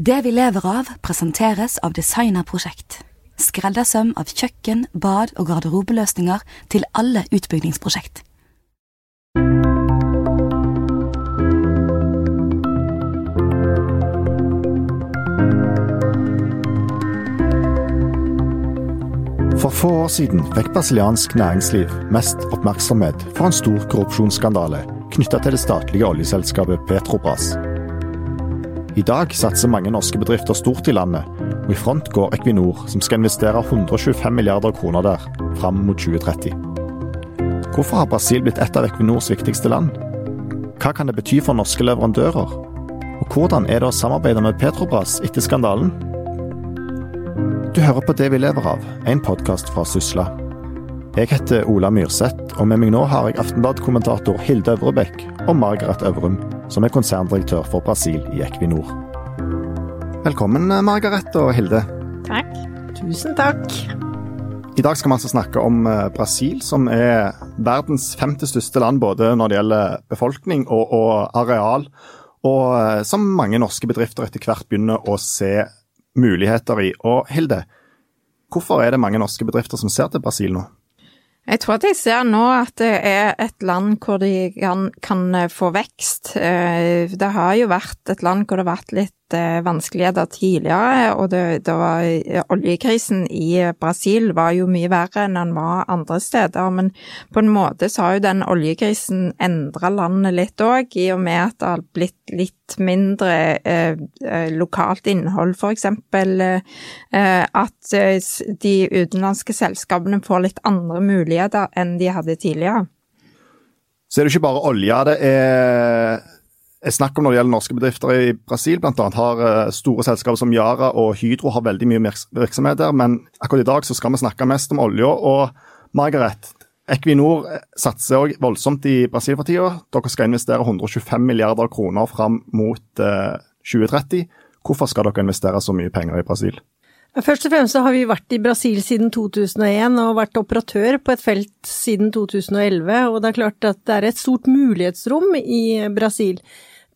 Det vi lever av, presenteres av Designerprosjekt. Skreddersøm av kjøkken, bad og garderobeløsninger til alle utbyggingsprosjekt. For få år siden fikk brasiliansk næringsliv mest oppmerksomhet for en stor korrupsjonsskandale knytta til det statlige oljeselskapet Petrobras. I dag satser mange norske bedrifter stort i landet, og i front går Equinor, som skal investere 125 milliarder kroner der fram mot 2030. Hvorfor har Brasil blitt et av Equinors viktigste land? Hva kan det bety for norske leverandører? Og hvordan er det å samarbeide med Petrobras etter skandalen? Du hører på Det vi lever av, en podkast fra Sysla. Jeg heter Ola Myrseth, og med meg nå har jeg Aftenblad-kommentator Hilde Øvrebekk og Margaret Øvrum, som er konserndirektør for Brasil i Equinor. Velkommen, Margaret og Hilde. Takk. Tusen takk. I dag skal vi altså snakke om eh, Brasil, som er verdens femte største land både når det gjelder befolkning og, og areal, og eh, som mange norske bedrifter etter hvert begynner å se muligheter i. Og Hilde, hvorfor er det mange norske bedrifter som ser til Brasil nå? Jeg tror at jeg ser nå at det er et land hvor de kan, få vekst. Eh, Det har jo vært et land hvor det har vært litt vanskeligheter tidligere, og det, det var, oljekrisen i Brasil var jo mye verre enn den var andre steder. Men på en måte så har jo den oljekrisen endra landet litt òg, i og med at det har blitt litt mindre eh, eh, lokalt innhold, eksempel. Eh, at eh, de utenlandske selskapene får litt andre muligheter enn de hadde tidligere. Så er det ikke bare olje det er snakk om når det gjelder norske bedrifter i Brasil. Annet har eh, store selskaper som Yara og Hydro har veldig mye virks- virksomhet der, men akkurat i dag så skal vi snakke mest om olja. Og Margaret, Equinor eh, satser også voldsomt i Brasil for tida. Dere skal investere 125 milliarder kroner fram mot eh, 2030. Hvorfor skal dere investere så mye penger i Brasil? Først og fremst har vi vært i Brasil siden 2001 og vært operatør på et felt siden 2011, og det er klart at det er et stort mulighetsrom i Brasil.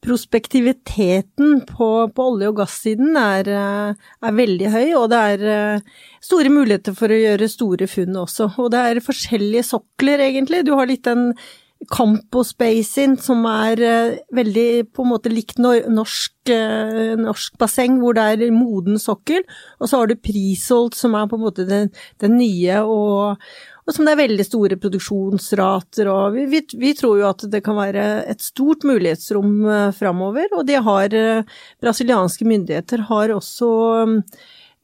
Prospektiviteten på, på olje- og gassiden er, eh, er veldig høy, og det er eh, store muligheter for å gjøre store funn også. Og det er forskjellige sokler, egentlig. Du har litt den Campos Basin, som er eh, veldig på en måte likt norsk, norsk basseng, hvor det er moden sokkel. Og så har du Prisolt, som er på en måte den, den nye, og, og som det er veldig store produksjonsrater. Og vi, vi, tror jo at det kan være et stort mulighetsrom uh, framover, og det har eh, brasilianske myndigheter har også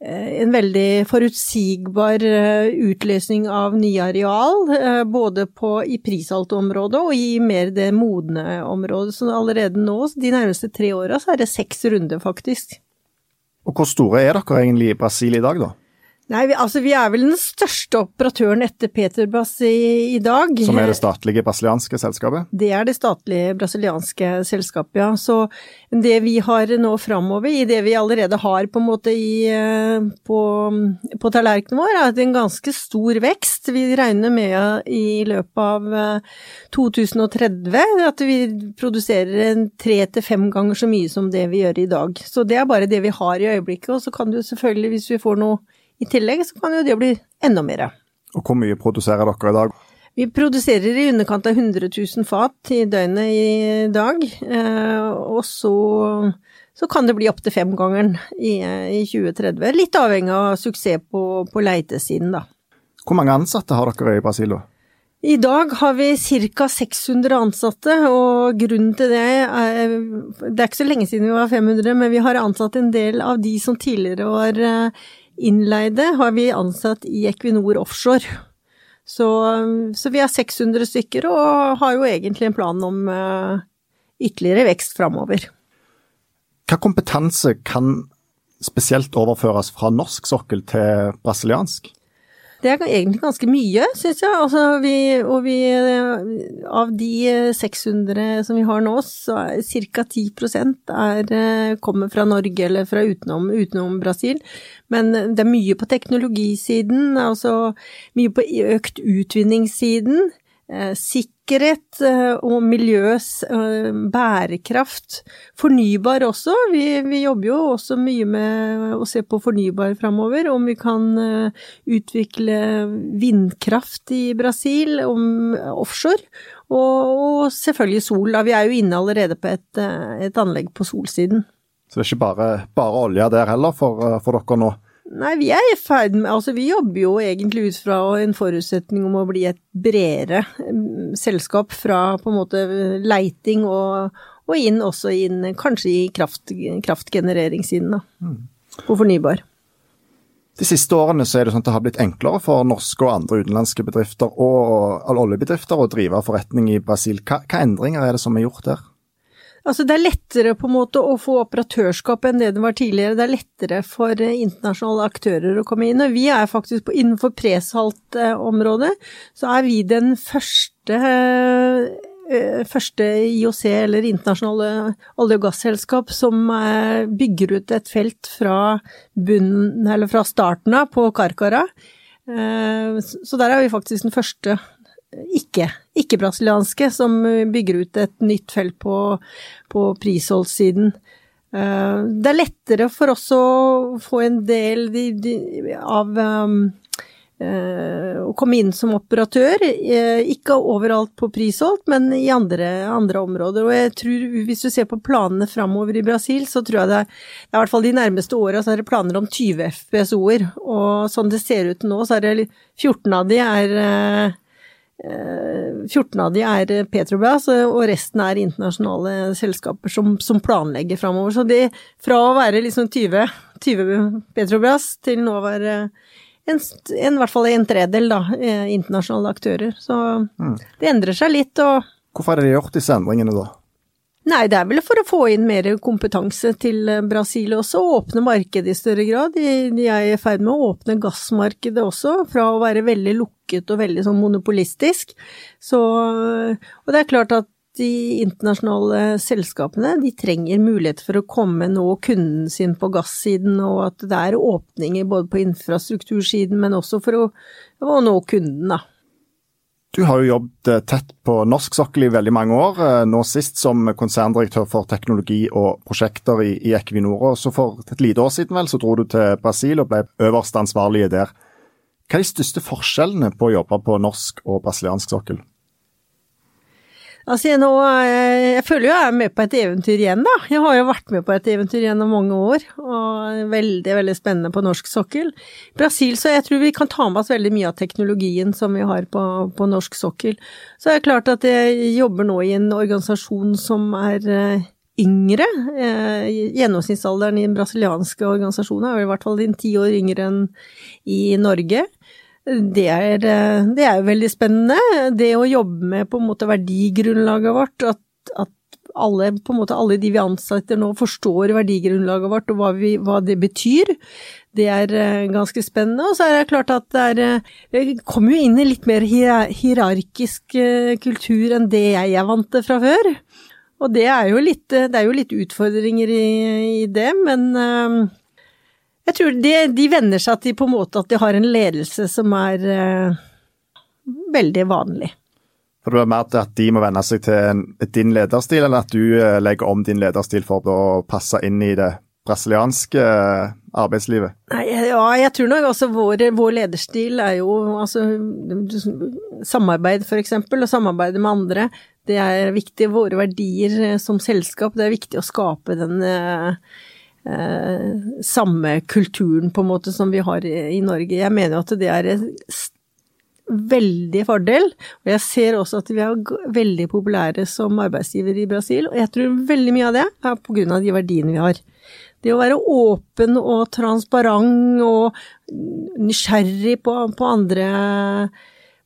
eh, en veldig forutsigbar eh, utløsning av nye areal, eh, både på, i prisaltområdet og i mer det modne området. Så allerede nå, de nærmeste tre åra, så er det seks runder, faktisk. Og hvor store er dere egentlig i Brasil i dag, da? Nei, vi, altså vi er vel den største operatøren etter Peterbass i, i dag. Som er det statlige brasilianske selskapet? Det er det statlige brasilianske selskapet, ja. Så det vi har nå framover, i det vi allerede har på en måte i, eh, på, på tallerkenen vår, er en ganske stor vekst. Vi regner med i løpet av eh, 2030 at vi produserer tre til fem ganger så mye som det vi gjør i dag. Så det er bare det vi har i øyeblikket, og så kan du selvfølgelig, hvis vi får noe i tillegg, så kan jo det bli enda mer. Og hvor mye produserer dere i dag? Vi produserer i underkant av 100 000 fat i døgnet i dag, eh, og så, så kan det bli opptil femgangeren i, i 2030. Litt avhengig av suksess på, på leitesiden, da. Hvor mange ansatte har dere i Brasil, da? I dag har vi ca. 600 ansatte, og grunnen til det er Det er ikke så lenge siden vi var 500, men vi har ansatt en del av de som tidligere var eh, innleide, har vi ansatt i Equinor offshore. Så, så vi er 600 stykker, og har jo egentlig en plan om eh, ytterligere vekst framover. Hva kompetanse kan spesielt overføres fra norsk sokkel til brasiliansk? Det er egentlig ganske mye, syns jeg. Altså, vi, og vi, av de 600 som vi har nå, så er ca. 10 er, kommer fra Norge eller fra utenom, utenom, Brasil. Men det er mye på teknologisiden, altså mye på økt utvinningssiden. Eh, sikkerhet eh, og miljøs eh, bærekraft. Fornybar også. Vi, vi, jobber jo også mye med å se på fornybar framover. Om vi kan utvikle vindkraft i Brasil, om offshore. Og, og selvfølgelig sol. Da. Vi er jo inne allerede på et, et anlegg på solsiden. Så det er ikke bare, bare olje der heller for, for dere nå? Nei, vi er i ferd med Altså, vi jobber jo egentlig ut fra en forutsetning om å bli et bredere mm, selskap fra på en måte leiting og, og inn også inn kanskje i kraft, kraftgenereringssiden, da. Mm. På fornybar. De siste årene så er det sånn at det har blitt enklere for norske og andre utenlandske bedrifter og oljebedrifter å drive forretning i Brasil. Hva, hva endringer er det som er gjort der? Altså det er lettere på en måte å få operatørskap enn det det var tidligere. Det er lettere for eh, internasjonale aktører å komme inn. Og vi er faktisk på, innenfor presalt-området, så er vi den første eh, første IOC, eller internasjonale olje- og gasselskap, som eh, bygger ut et felt fra bunnen, eller fra starten av på Karkara. Så der er vi faktisk den første ikke-brasilianske som bygger ut et nytt felt på, på prisholdssiden. Eh, det er lettere for oss å få en del de, de, av um, uh, å komme inn som operatør. Ikke overalt på prisholdt, men i andre, andre, områder. Og jeg tror, hvis du ser på planene framover i Brasil, så tror jeg det er, det er i hvert fall de nærmeste åra så er det planer om 20 FPSO-er. Og sånn det ser ut nå, så er det 14 av de er 14 av de er Petrobras, og resten er internasjonale selskaper som, som planlegger framover. Så det, fra å være liksom 20, 20 Petrobras til nå å være en, en, i hvert fall en tredel da, eh, internasjonale aktører. Så mm. det endrer seg litt. og Hvorfor har de gjort disse endringene, da? Nei, det er vel for å få inn mer kompetanse til eh, Brasil også, og åpne markedet i større grad. De, er i ferd med å åpne gassmarkedet også, fra å være veldig lukket og veldig sånn monopolistisk. Så, og det er klart at de internasjonale selskapene de trenger mulighet for å komme nå kunden sin på gassiden, og at det er åpninger både på infrastruktursiden, men også for å, å nå kunden, da. Du har jo jobbet eh, tett på norsk sokkel i veldig mange år, eh, nå sist som konserndirektør for teknologi og prosjekter i, i Equinor. Og så For et lite år siden vel, så dro du til Brasil og ble øverst ansvarlige der. Hva er de største forskjellene på å jobbe på norsk og brasiliansk sokkel? Altså, nå, jeg føler jo jeg er med på et eventyr igjen, da. Jeg har jo vært med på et eventyr gjennom mange år, og veldig, veldig spennende på norsk sokkel. Brasil, så jeg tror vi kan ta med oss veldig mye av teknologien som vi har på, på norsk sokkel. Så er det klart at jeg jobber nå i en organisasjon som er eh, yngre. Eh, gjennomsnittsalderen i den brasilianske organisasjonen er i hvert fall ti år yngre enn i Norge. Det er, eh, det er, jo veldig spennende. Det å jobbe med på en måte verdigrunnlaget vårt, at, at alle, på en måte alle de vi ansetter nå forstår verdigrunnlaget vårt og hva, vi, hva det betyr. Det er eh, ganske spennende. Og så er det klart at det er Jeg kom kommer jo inn i litt mer hierarkisk kultur enn det jeg er vant til fra før. Og det er jo litt, det er jo litt utfordringer i, i det, men jeg tror de, de venner seg til på en måte at de har en ledelse som er eh, veldig vanlig. For det er mer at de må venne seg til din lederstil, eller at du uh, legger om din lederstil for å passe inn i det brasilianske uh, arbeidslivet? Nei, ja, jeg tror nok også vår, vår lederstil er jo altså samarbeid, for eksempel, og samarbeide med andre. Det er viktig. Våre verdier som selskap, det er viktig å skape den eh, samme kulturen på en måte som vi har i, i Norge. Jeg mener jo at det er en veldig fordel, og jeg ser også at vi er veldig populære som arbeidsgiver i Brasil, og jeg tror veldig mye av det er på grunn av de verdiene vi har. Det å være åpen og transparent og nysgjerrig på, på andre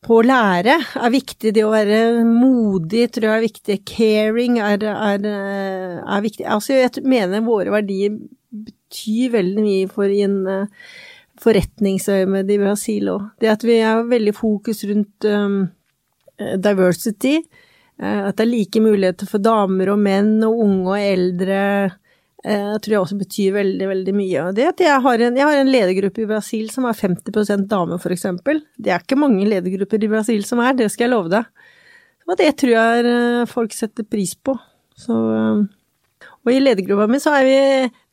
på å lære er viktig. Det å være modig tror jeg er viktig. Caring er, er, er viktig. Altså, jeg mener våre verdier betyr veldig mye for i en uh, forretningsøyemed i Brasil òg. Det at vi har veldig fokus rundt um, diversity, uh, at det er like muligheter for damer og menn og unge og eldre, uh, tror jeg også betyr veldig, veldig mye. Det at jeg har, en, jeg har en ledergruppe i Brasil som er 50% damer, for eksempel. Det er ikke mange ledergrupper i Brasil som er, det skal jeg love deg. Og det tror jeg folk setter pris på. Så um, og i ledergruppa mi så er vi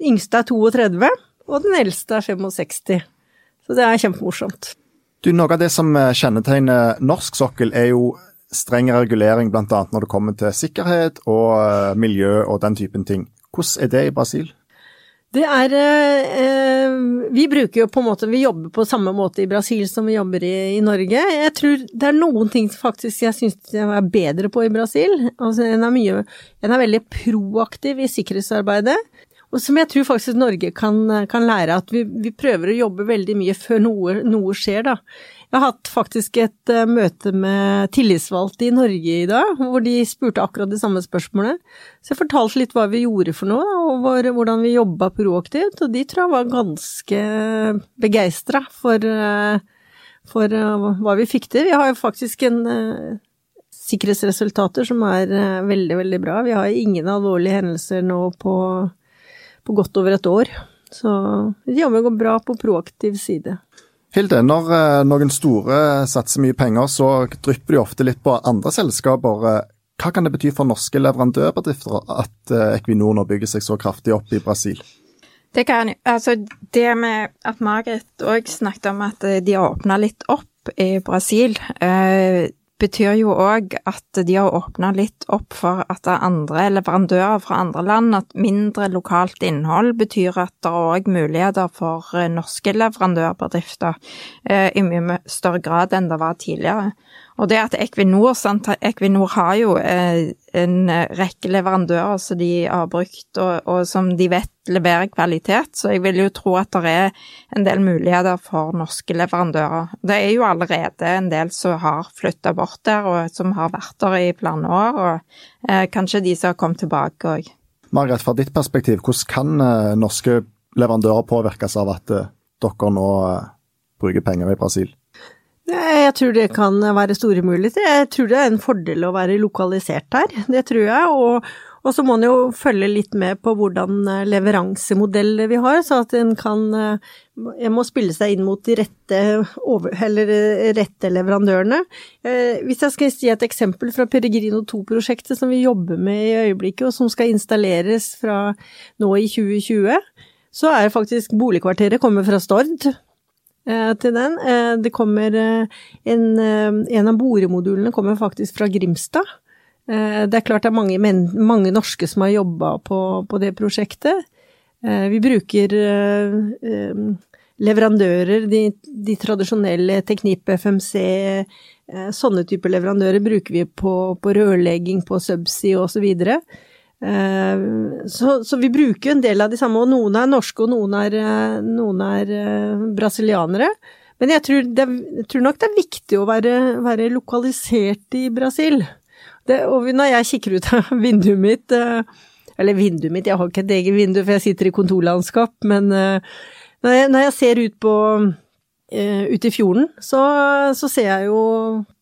Den yngste er 32, og den eldste er 65. Så det er kjempemorsomt. Du, Noe av det som eh, kjennetegner norsk sokkel, er jo streng regulering, bl.a. når det kommer til sikkerhet og eh, miljø og den typen ting. Hvordan er det i Brasil? Det er eh, Vi bruker jo på en måte Vi jobber på samme måte i Brasil som vi jobber i, i Norge. Jeg tror det er noen ting som faktisk jeg syns jeg er bedre på i Brasil. Altså, en er mye En er veldig proaktiv i sikkerhetsarbeidet. Og som jeg tror faktisk Norge kan, kan lære, at vi, vi, prøver å jobbe veldig mye før noe, noe skjer, da. Jeg har hatt faktisk et uh, møte med tillitsvalgte i Norge i dag, hvor de spurte akkurat det samme spørsmålet. Så jeg fortalte litt hva vi gjorde for noe, og hvordan vi jobba proaktivt, og de tror jeg var ganske begeistra for, uh, for uh, hva vi fikk til. Vi har jo faktisk en sikkerhetsresultater som er veldig, veldig bra. Vi har ingen alvorlige hendelser nå på på godt over et år. Så de jobber bra på proaktiv side. Hilde, når eh, noen store satser mye penger, så drypper de ofte litt på andre selskaper. Eh, hva kan det bety for norske leverandørbedrifter at eh, Equinor nå bygger seg så kraftig opp i Brasil? Det kan Altså, det med at Margaret òg snakket om at de har åpna litt opp i Brasil, betyr jo òg at de har åpna litt opp for at det er andre leverandører fra andre land, at mindre lokalt innhold betyr at det er òg muligheter for eh, norske leverandørbedrifter eh, i mye større grad enn det var tidligere. Og det at Equinor, sant, Equinor har jo eh, en rekke leverandører som de har brukt, og, og, som de vet leverer kvalitet, så jeg vil jo tro at det er en del muligheter for norske leverandører. Det er jo allerede en del som har flytta bort der, og som har vært der i flere år, og eh, kanskje de som har kommet tilbake òg. Margaret, fra ditt perspektiv, hvordan kan eh, norske leverandører påvirkes av at eh, dere nå bruker penger i Brasil? Jeg tror det kan være store muligheter. Jeg tror det er en fordel å være lokalisert her, det tror jeg. Og, og så må en jo følge litt med på hvordan eh, leveransemodell vi har, så at en kan En eh, må spille seg inn mot de rette, eller eh, rette leverandørene. Hvis jeg skal si et eksempel fra Peregrino 2-prosjektet som vi jobber med i øyeblikket, og som skal installeres fra nå i 2020, så er faktisk boligkvarteret kommet fra Stord. Eh, til den. Eh, det kommer eh, en, en av boremodulene kommer faktisk fra Grimstad. Det er klart det er mange, mange norske som har jobba på, på, det prosjektet. Vi bruker leverandører, de, de tradisjonelle Teknip, FMC, sånne typer leverandører bruker vi på, på rørlegging, på subsea osv. Og, så så, så, vi bruker en del av de samme, og noen er norske, og noen er, eh, noen er uh, brasilianere. Men jeg tror, det, jeg tror, nok det er viktig å være, være lokalisert i Brasil. Det, og når jeg kikker ut av vinduet mitt, eller vinduet mitt, jeg har ikke et eget vindu for jeg sitter i kontorlandskap, men når, jeg, når jeg ser ut på eh, ute i fjorden, så, så, ser jeg jo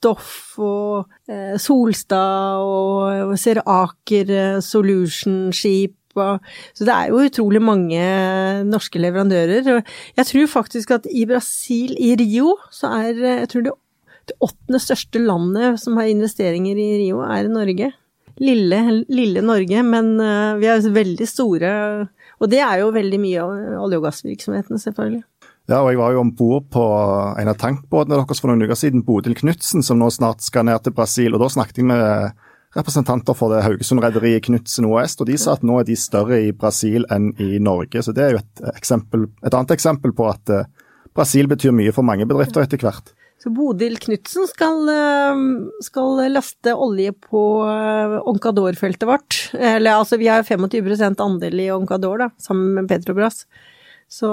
Doff og eh, Solstad og, og ser Aker eh, Solution-skip. Så det er jo utrolig mange norske leverandører. Jeg tror faktisk at i Brasil, i Rio, så er jeg tror det, det åttende største landet som har investeringer i Rio, er Norge. Lille, lille Norge, men uh, vi er veldig store. Og det er jo veldig mye av olje- og gassvirksomheten, selvfølgelig. Ja, og jeg var jo om bord på en av tankbåtene deres for noen uker siden, Bodil Knutsen, som nå snart skal ned til Brasil. og Da snakket jeg med representanter for det Haugesund-rederiet Knutsen OS, og de sa at nå er de større i Brasil enn i Norge. Så det er jo et, eksempel, et annet eksempel på at uh, Brasil betyr mye for mange bedrifter etter hvert. Så Bodil Knutsen skal, eh, skal, laste olje på eh, Oncador-feltet vårt. Eller altså, vi har 25% andel i Oncador, da, sammen med Petrobras. Så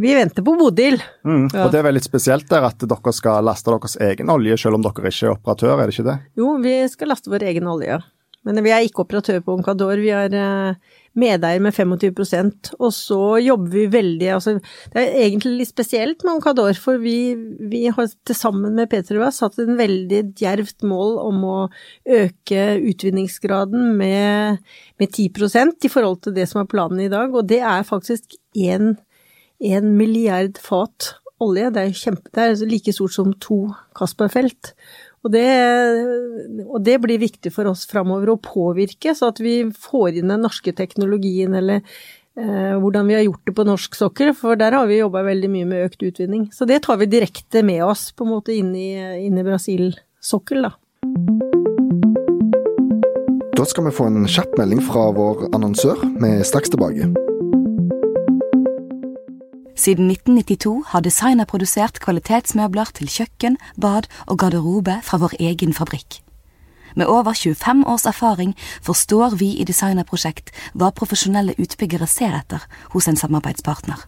vi venter på Bodil. Mm. Og det er veldig spesielt der at dere skal laste deres egen olje, selv om dere ikke er operatør, er det ikke det? Jo, vi skal laste vår egen olje. Men vi er ikke operatør på Oncador, vi er eh, medeier med 25% og så jobber vi veldig altså, Det er egentlig litt spesielt med Oncador, for vi, vi har til sammen med Petrobras satt en veldig djervt mål om å øke utvinningsgraden med, med 10% i forhold til det som er planen i dag, og det er faktisk en milliard fat olje. Det er, kjempe, det er like stort som to Castberg-felt. Og det, og det blir viktig for oss framover å påvirke, så at vi får inn den norske teknologien eller eh, hvordan vi har gjort det på norsk sokkel, for der har vi jobba veldig mye med økt utvinning. Så det tar vi direkte med oss på en måte inn i, inn i Brasil-sokkel, da. Da skal vi få en kjapp melding fra vår annonsør. Vi er straks tilbake. Siden 1992 har designer produsert kvalitetsmøbler til kjøkken, bad og garderobe fra vår egen fabrikk. Med over 25 års erfaring forstår vi i Designerprosjekt hva profesjonelle utbyggere ser etter hos en samarbeidspartner.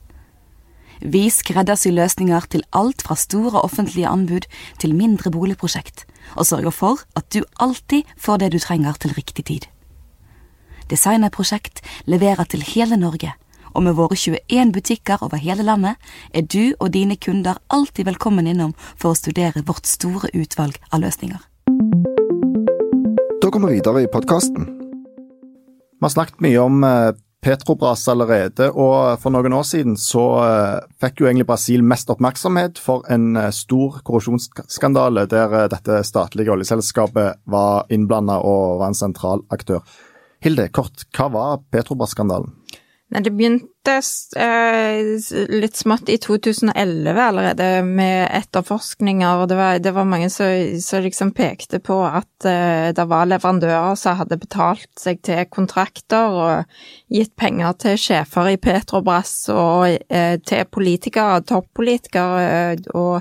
Vi skreddersyr løsninger til alt fra store offentlige anbud til mindre boligprosjekt, og sørger for at du alltid får det du trenger til riktig tid. Designerprosjekt leverer til hele Norge, og med våre 21 butikker over hele landet er du og dine kunder alltid velkommen innom for å studere vårt store utvalg av løsninger. Da går vi videre i podkasten. Vi har snakket mye om eh, Petrobras allerede, og for noen år siden så eh, fikk jo egentlig Brasil mest oppmerksomhet for en eh, stor korrupsjonsskandale der dette statlige oljeselskapet var innblanda og var en sentral aktør. Hilde, kort, hva var Petrobras-skandalen? Nei, det begynte litt smått i 2011 allerede med etterforskninger, og det var, det var mange som, som liksom pekte på at eh, det var leverandører som hadde betalt seg til kontrakter og gitt penger til sjefer i Petrobras og eh, til politikere, toppolitikere, og,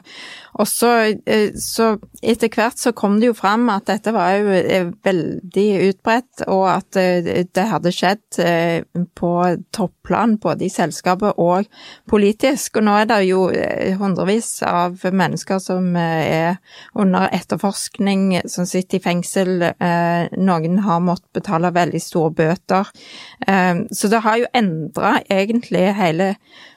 og så, eh, så etter hvert så kom det jo fram at dette var jo eh, veldig utbredt, og at eh, det hadde skjedd eh, på topplan både i selskapet og politisk. Og nå er det jo eh, hundrevis av mennesker som eh, er under etterforskning, som sitter i fengsel. Eh, Noen har måttet betale veldig store bøter. Så det har jo endra egentlig hele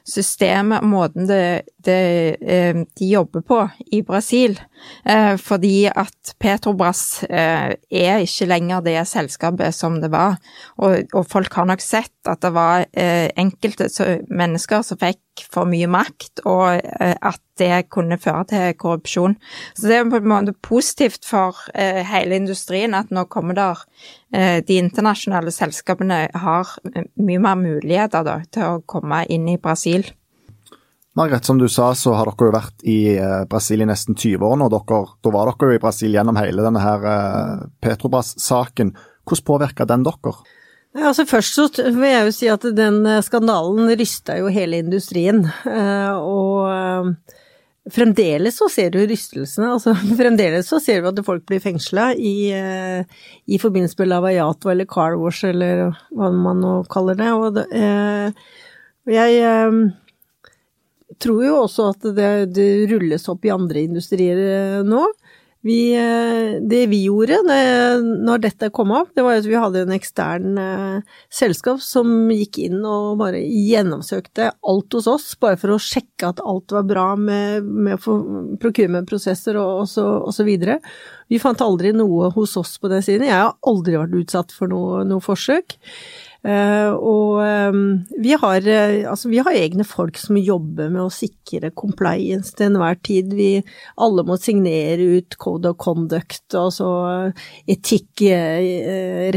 systemet, måten det, det, eh, de jobber på i Brasil. Eh, Fordi at Petrobras eh, er ikke lenger det selskapet som det var. Og, og folk har nok sett at det var enkelte mennesker som fikk for mye makt, og eh, at det kunne føre til korrupsjon. Så det er på en måte positivt for eh, hele industrien at nå kommer der eh, De internasjonale selskapene har mye mer muligheter da, til å komme inn i Brasil. Margaret, som du sa, så har dere jo vært i Brasil i nesten 20 år nå. Dere, da var dere jo i Brasil gjennom hele denne Petrobras-saken. Hvordan påvirka den dere? Altså Først så vil jeg jo si at den eh, skandalen rysta jo hele industrien. eh, Og eh, fremdeles så ser du rystelsene. altså Fremdeles så ser du at folk blir fengsla i, i forbindelse med Lavajato eller Car Wash eller hva man nå kaller det. Og jeg tror jo også at det, det rulles opp i andre industrier nå. Vi, eh, det vi gjorde når dette kom opp, det var at vi hadde en ekstern eh, selskap som gikk inn og bare gjennomsøkte alt hos oss, bare for å sjekke at alt var bra med, med for- og, og, så, og så videre. Vi fant aldri noe hos oss på den siden. Jeg har aldri vært utsatt for noe, noe forsøk. Eh, og eh, vi, har, eh, altså, vi har egne folk som jobber med å sikre compliance til enhver tid. Vi alle må signere ut code of conduct, altså etikk, eh,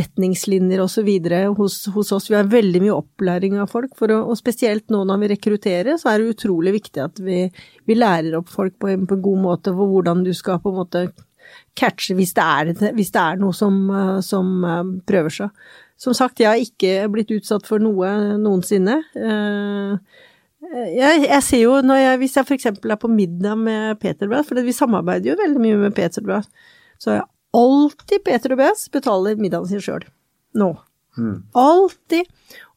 osv. Hos, hos oss. Vi har veldig mye opplæring av folk, å, og spesielt nå når vi rekrutterer, så er det utrolig viktig at vi, vi lærer opp folk på en, på en god måte for hvordan du skal på en måte catche hvis det er, hvis det er noe som, som prøver seg. Som sagt, jeg har ikke blitt utsatt for noe noensinne. Eh, Jeg, jeg ser jo når jeg, hvis jeg eksempel er på middag med Peter Brass, for vi samarbeider jo veldig mye med Peter Brass, så har jeg alltid Peter Brass betaler middagen sin sjøl. Nå. Alltid.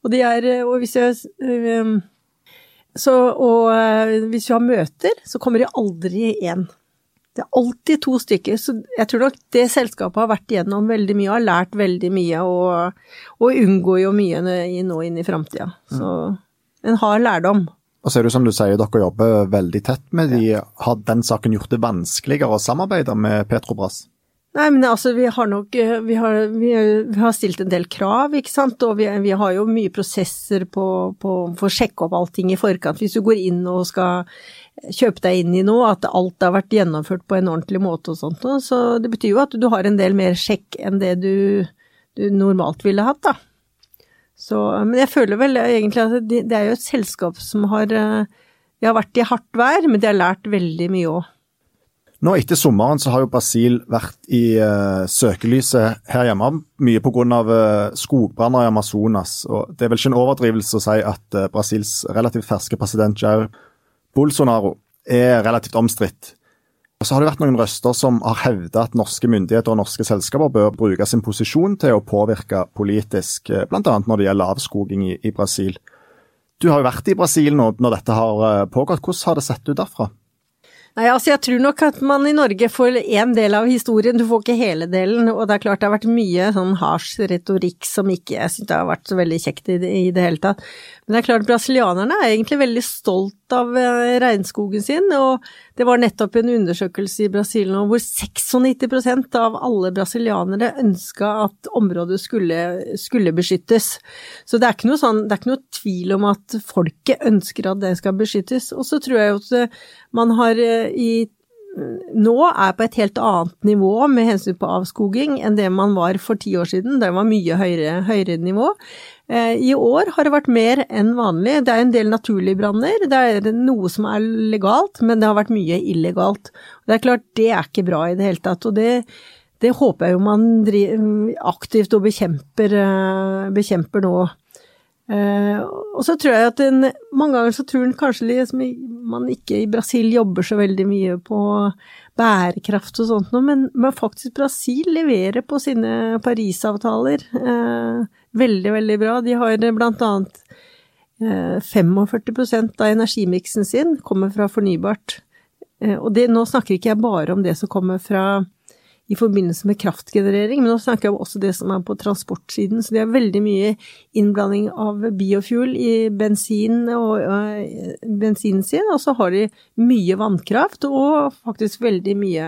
Og de er Og hvis jeg øh, Så, og eh, hvis vi har møter, så kommer de aldri én. Det er alltid to stykker, så jeg tror nok det selskapet har vært igjennom veldig mye, har lært veldig mye og, og unngår jo mye nå inn i framtida. Så en har lærdom. Og så er det som du sier, dere jobber veldig tett med de. Har den saken gjort det vanskeligere å samarbeide med Petrobras? Nei, men altså, vi har nok eh, vi har, vi, vi har, stilt en del krav, ikke sant, og vi, vi har jo mye prosesser på, på, for å sjekke opp allting i forkant. Hvis du går inn og skal kjøpe deg inn i noe, at alt har vært gjennomført på en ordentlig måte og sånt, så det betyr jo at du har en del mer sjekk enn det du, du normalt ville hatt, da. Så, men jeg føler vel egentlig at det, er jo et selskap som har eh, De har vært i hardt vær, men de har lært veldig mye òg. Nå etter sommeren så har jo Brasil vært i uh, søkelyset her hjemme, mye pga. Uh, skogbranner i Amazonas. og Det er vel ikke en overdrivelse å si at uh, Brasils relativt ferske president Jair Bolsonaro er relativt omstridt. Og så har det vært noen røster som har hevda at norske myndigheter og norske selskaper bør bruke sin posisjon til å påvirke politisk, uh, bl.a. når det gjelder avskoging i, i, Brasil. Du har jo vært i Brasil nå når dette har pågått. Hvordan har det sett ut derfra? Nei, altså jeg tror nok at man i Norge får én del av historien, du får ikke hele delen. Og det er klart det har vært mye sånn hasj retorikk som ikke jeg syns har vært så veldig kjekt i det, i det hele tatt. Men det er klart brasilianerne er egentlig veldig stolt av eh, regnskogen sin, og det var nettopp en undersøkelse i Brasil nå hvor 96% av alle brasilianere ønska at området skulle, skulle, beskyttes. Så det er, ikke noe sånn, det er ikke noe tvil om at folket ønsker at det skal beskyttes. Og så tror jeg at eh, man har eh, i nå er på et helt annet nivå med hensyn på avskoging enn det man var for ti år siden. Det var mye høyere, høyere nivå. Eh, I år har det vært mer enn vanlig. Det er en del naturlige branner. Det er noe som er legalt, men det har vært mye illegalt. Det er klart, det er ikke bra i det hele tatt. Og det, det håper jeg jo man aktivt og bekjemper, eh, bekjemper nå. Uh, og så tror jeg at en, mange ganger så tror en kanskje liksom, man ikke i Brasil jobber så veldig mye på bærekraft og sånt noe, men, men, faktisk Brasil leverer på sine Parisavtaler uh, veldig, veldig bra. De har blant annet uh, 45% av energimiksen sin kommer fra fornybart. Og det, nå snakker ikke jeg bare om det som kommer fra i forbindelse med kraftgenerering, men nå snakker jeg om også det som er på transportsiden. Så det er veldig mye innblanding av biofuel i bensin og øh, bensinen sin, og så har de mye vannkraft og faktisk veldig mye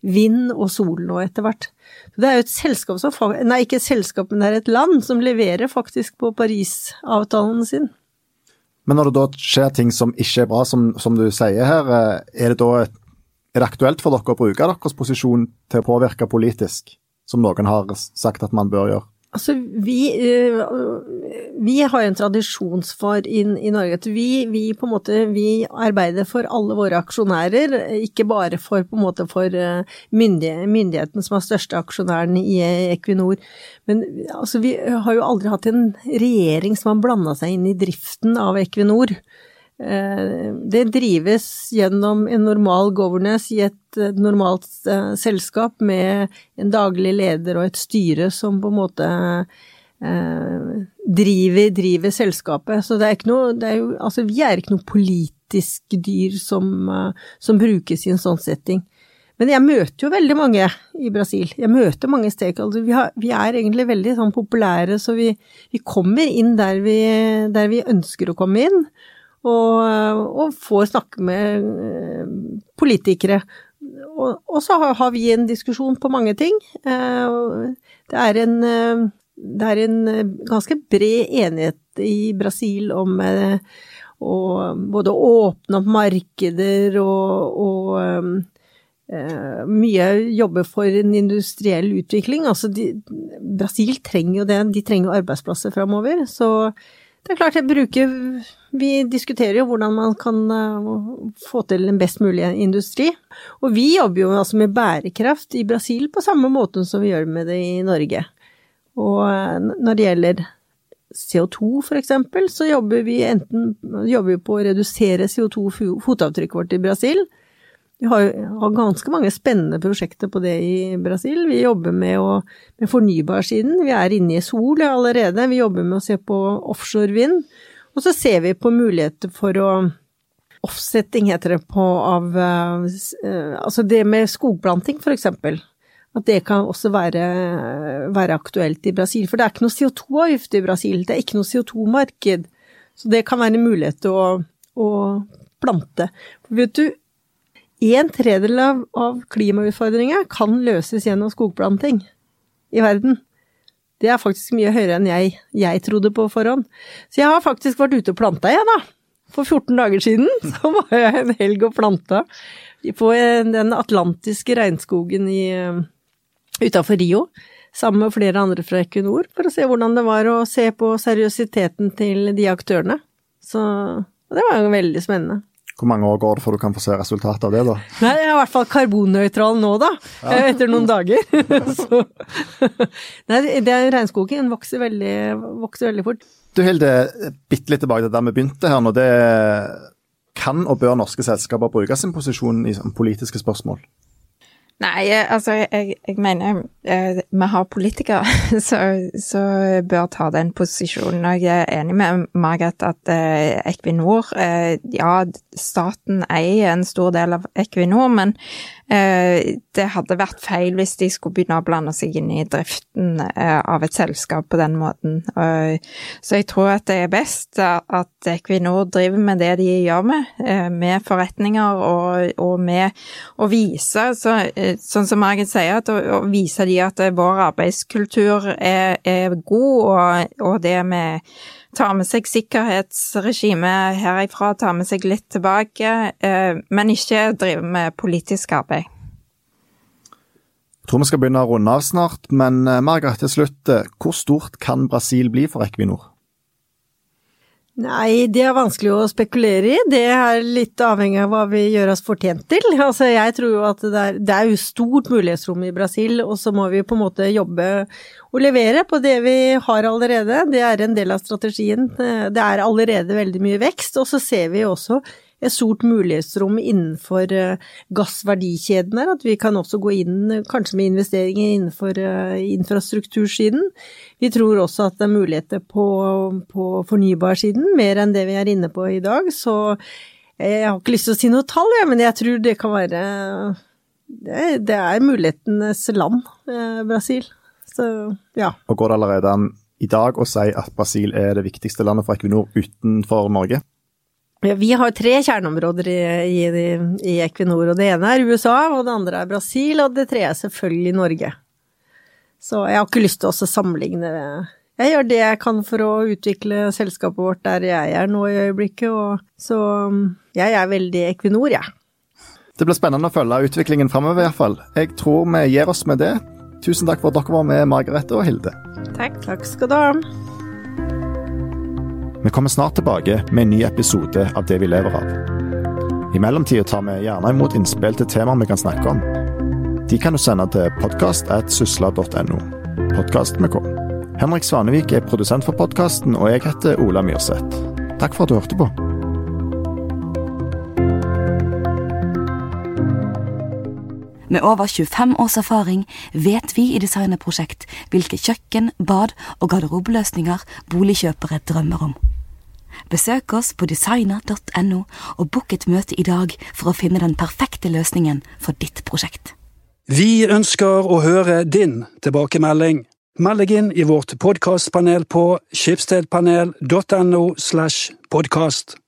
vind og sol nå etter hvert. Det er jo et selskap som Nei, ikke et selskap, men det er et land som leverer faktisk på Parisavtalen sin. Men når det da skjer ting som ikke er bra, som, som du sier her, øh, er det da et er det aktuelt for dere å bruke deres posisjon til å påvirke politisk, som noen har sagt at man bør gjøre? Altså, vi, eh, vi har en tradisjonsfar i, i Norge at vi, vi, på en måte vi arbeider for alle våre aksjonærer, ikke bare for på en måte for eh, myndigheten som er største aksjonæren i Equinor. Men altså, vi har jo aldri hatt en regjering som har blanda seg inn i driften av Equinor. Eh, det drives gjennom en normal governance i et eh, normalt eh, selskap med en daglig leder og et styre som på en måte driver, driver selskapet. Så det er ikke noe er jo, Altså, vi er ikke noe politisk dyr som, som brukes i en sånn setting. Men jeg møter jo veldig mange i Brasil. Jeg møter mange stakeholdere. Vi, vi, er egentlig veldig sånn populære, så vi, vi kommer inn der vi, der vi ønsker å komme inn og, og får snakke med eh, politikere. Og, og, så har vi en diskusjon på mange ting. Eh, det er en, eh, det er en ganske bred enighet i Brasil om å både åpne opp markeder og, og mye jobbe for en industriell utvikling. Altså de, Brasil trenger jo det, de trenger arbeidsplasser framover. Så det er klart, jeg bruker Vi diskuterer jo hvordan man kan uh, få til en best mulig industri. Og vi jobber jo altså med bærekraft i Brasil på samme måte som vi gjør med det i Norge. Og uh, når det gjelder CO2 for eksempel, så jobber vi enten jobber på å redusere CO2-fotavtrykket vårt i Brasil, vi har, har, ganske mange spennende prosjekter på det i Brasil. Vi jobber med, å, med fornybarsiden. Vi er inne i sol allerede. Vi jobber med å se på offshore vind. Og så ser vi på muligheter for å Offsetting heter det på av uh, Altså det med skogplanting, for eksempel. At det kan også være, være aktuelt i Brasil. For det er ikke noe CO2-avgift i Brasil, det er ikke noe CO2-marked. Så det kan være en mulighet til å, å plante. For vet du, en tredjedel av, av klimautfordringa kan løses gjennom skogplanting i verden. Det er faktisk mye høyere enn jeg, jeg trodde på forhånd. Så jeg har faktisk vært ute og planta, jeg, da. For 14 dager siden så var jeg en helg og planta på den atlantiske regnskogen uh, utafor Rio. Sammen med flere andre fra Equinor, for å se hvordan det var å se på seriøsiteten til de aktørene. Så det var jo veldig spennende. Hvor mange år går det før du kan få se resultatet av det, da? Nei, jeg er i hvert fall karbonnøytral nå, da. Ja. Eh, etter noen dager. Så. Nei, det er regnskogen vokser veldig, vokser veldig fort. Du Hilde, bitte litt tilbake til der vi begynte her nå. Det kan og bør norske selskaper bruke sin posisjon i politiske spørsmål? Nei, altså jeg, jeg mener eh, vi har politikere som bør ta den posisjonen. Og jeg er enig med Margaret at eh, Equinor eh, Ja, staten eier en stor del av Equinor, men det hadde vært feil hvis de skulle begynne å blande seg inn i driften eh, av et selskap på den måten. Så jeg tror at det er best at Equinor driver med det de gjør med, eh, med forretninger og, med å vise, så, sånn som Margit sier, at å, vise de at vår arbeidskultur er, god, og det med tar med seg sikkerhetsregimet herifra, tar med seg litt tilbake, eh, men ikke driver med politisk arbeid. Jeg tror vi skal begynne å runde av snart, men eh, Margaret, til slutt, eh, hvor stort kan Brasil bli for Equinor? Nei, det er vanskelig å spekulere i. Det er litt avhengig av hva vi gjør oss fortjent til. Altså, jeg tror jo at det er, det er jo stort mulighetsrom i Brasil, og så må vi på en måte jobbe og levere på det vi har allerede. Det er en del av strategien. Det er allerede veldig mye vekst, og så ser vi også et stort mulighetsrom innenfor uh, gassverdikjeden her, at vi kan også gå inn kanskje med investeringer innenfor uh, infrastruktursiden. Vi tror også at det er muligheter på, på fornybarsiden, mer enn det vi er inne på i dag. Så jeg har ikke lyst til å si noe tall, jeg, men jeg tror det kan være Det, er mulighetenes land, Brasil. Så ja. Og går det allerede an i dag å si at Brasil er det viktigste landet for Equinor utenfor Norge? Vi har tre kjerneområder i, i, i, Equinor, og det ene er USA, og det andre er Brasil, og det tredje er selvfølgelig Norge. Så jeg har ikke lyst til å sammenligne Jeg gjør det jeg kan for å utvikle selskapet vårt der jeg er nå i øyeblikket, og så jeg er veldig Equinor, jeg. Ja. Det blir spennende å følge utviklingen framover, iallfall. Jeg tror vi gir oss med det. Tusen takk for at dere var med, Margarete og Hilde. Takk. Takk skal du ha. Vi kommer snart tilbake med en ny episode av Det vi lever av. I mellomtida tar vi gjerne imot innspill til temaer vi kan snakke om. De kan du sende til podkast.sysla.no. Podkast med K. Henrik Svanevik er produsent for podkasten, og jeg heter Ola Myrseth. Takk for at du hørte på. Med over 25 års erfaring vet vi i Designerprosjekt hvilke kjøkken, bad og garderobeløsninger boligkjøpere drømmer om. Besøk oss på designer.no og book et møte i dag for å finne den perfekte løsningen for ditt prosjekt. Vi ønsker å høre din tilbakemelding. Meld deg inn i vårt podkastpanel på skipsstedpanel.no slash podkast.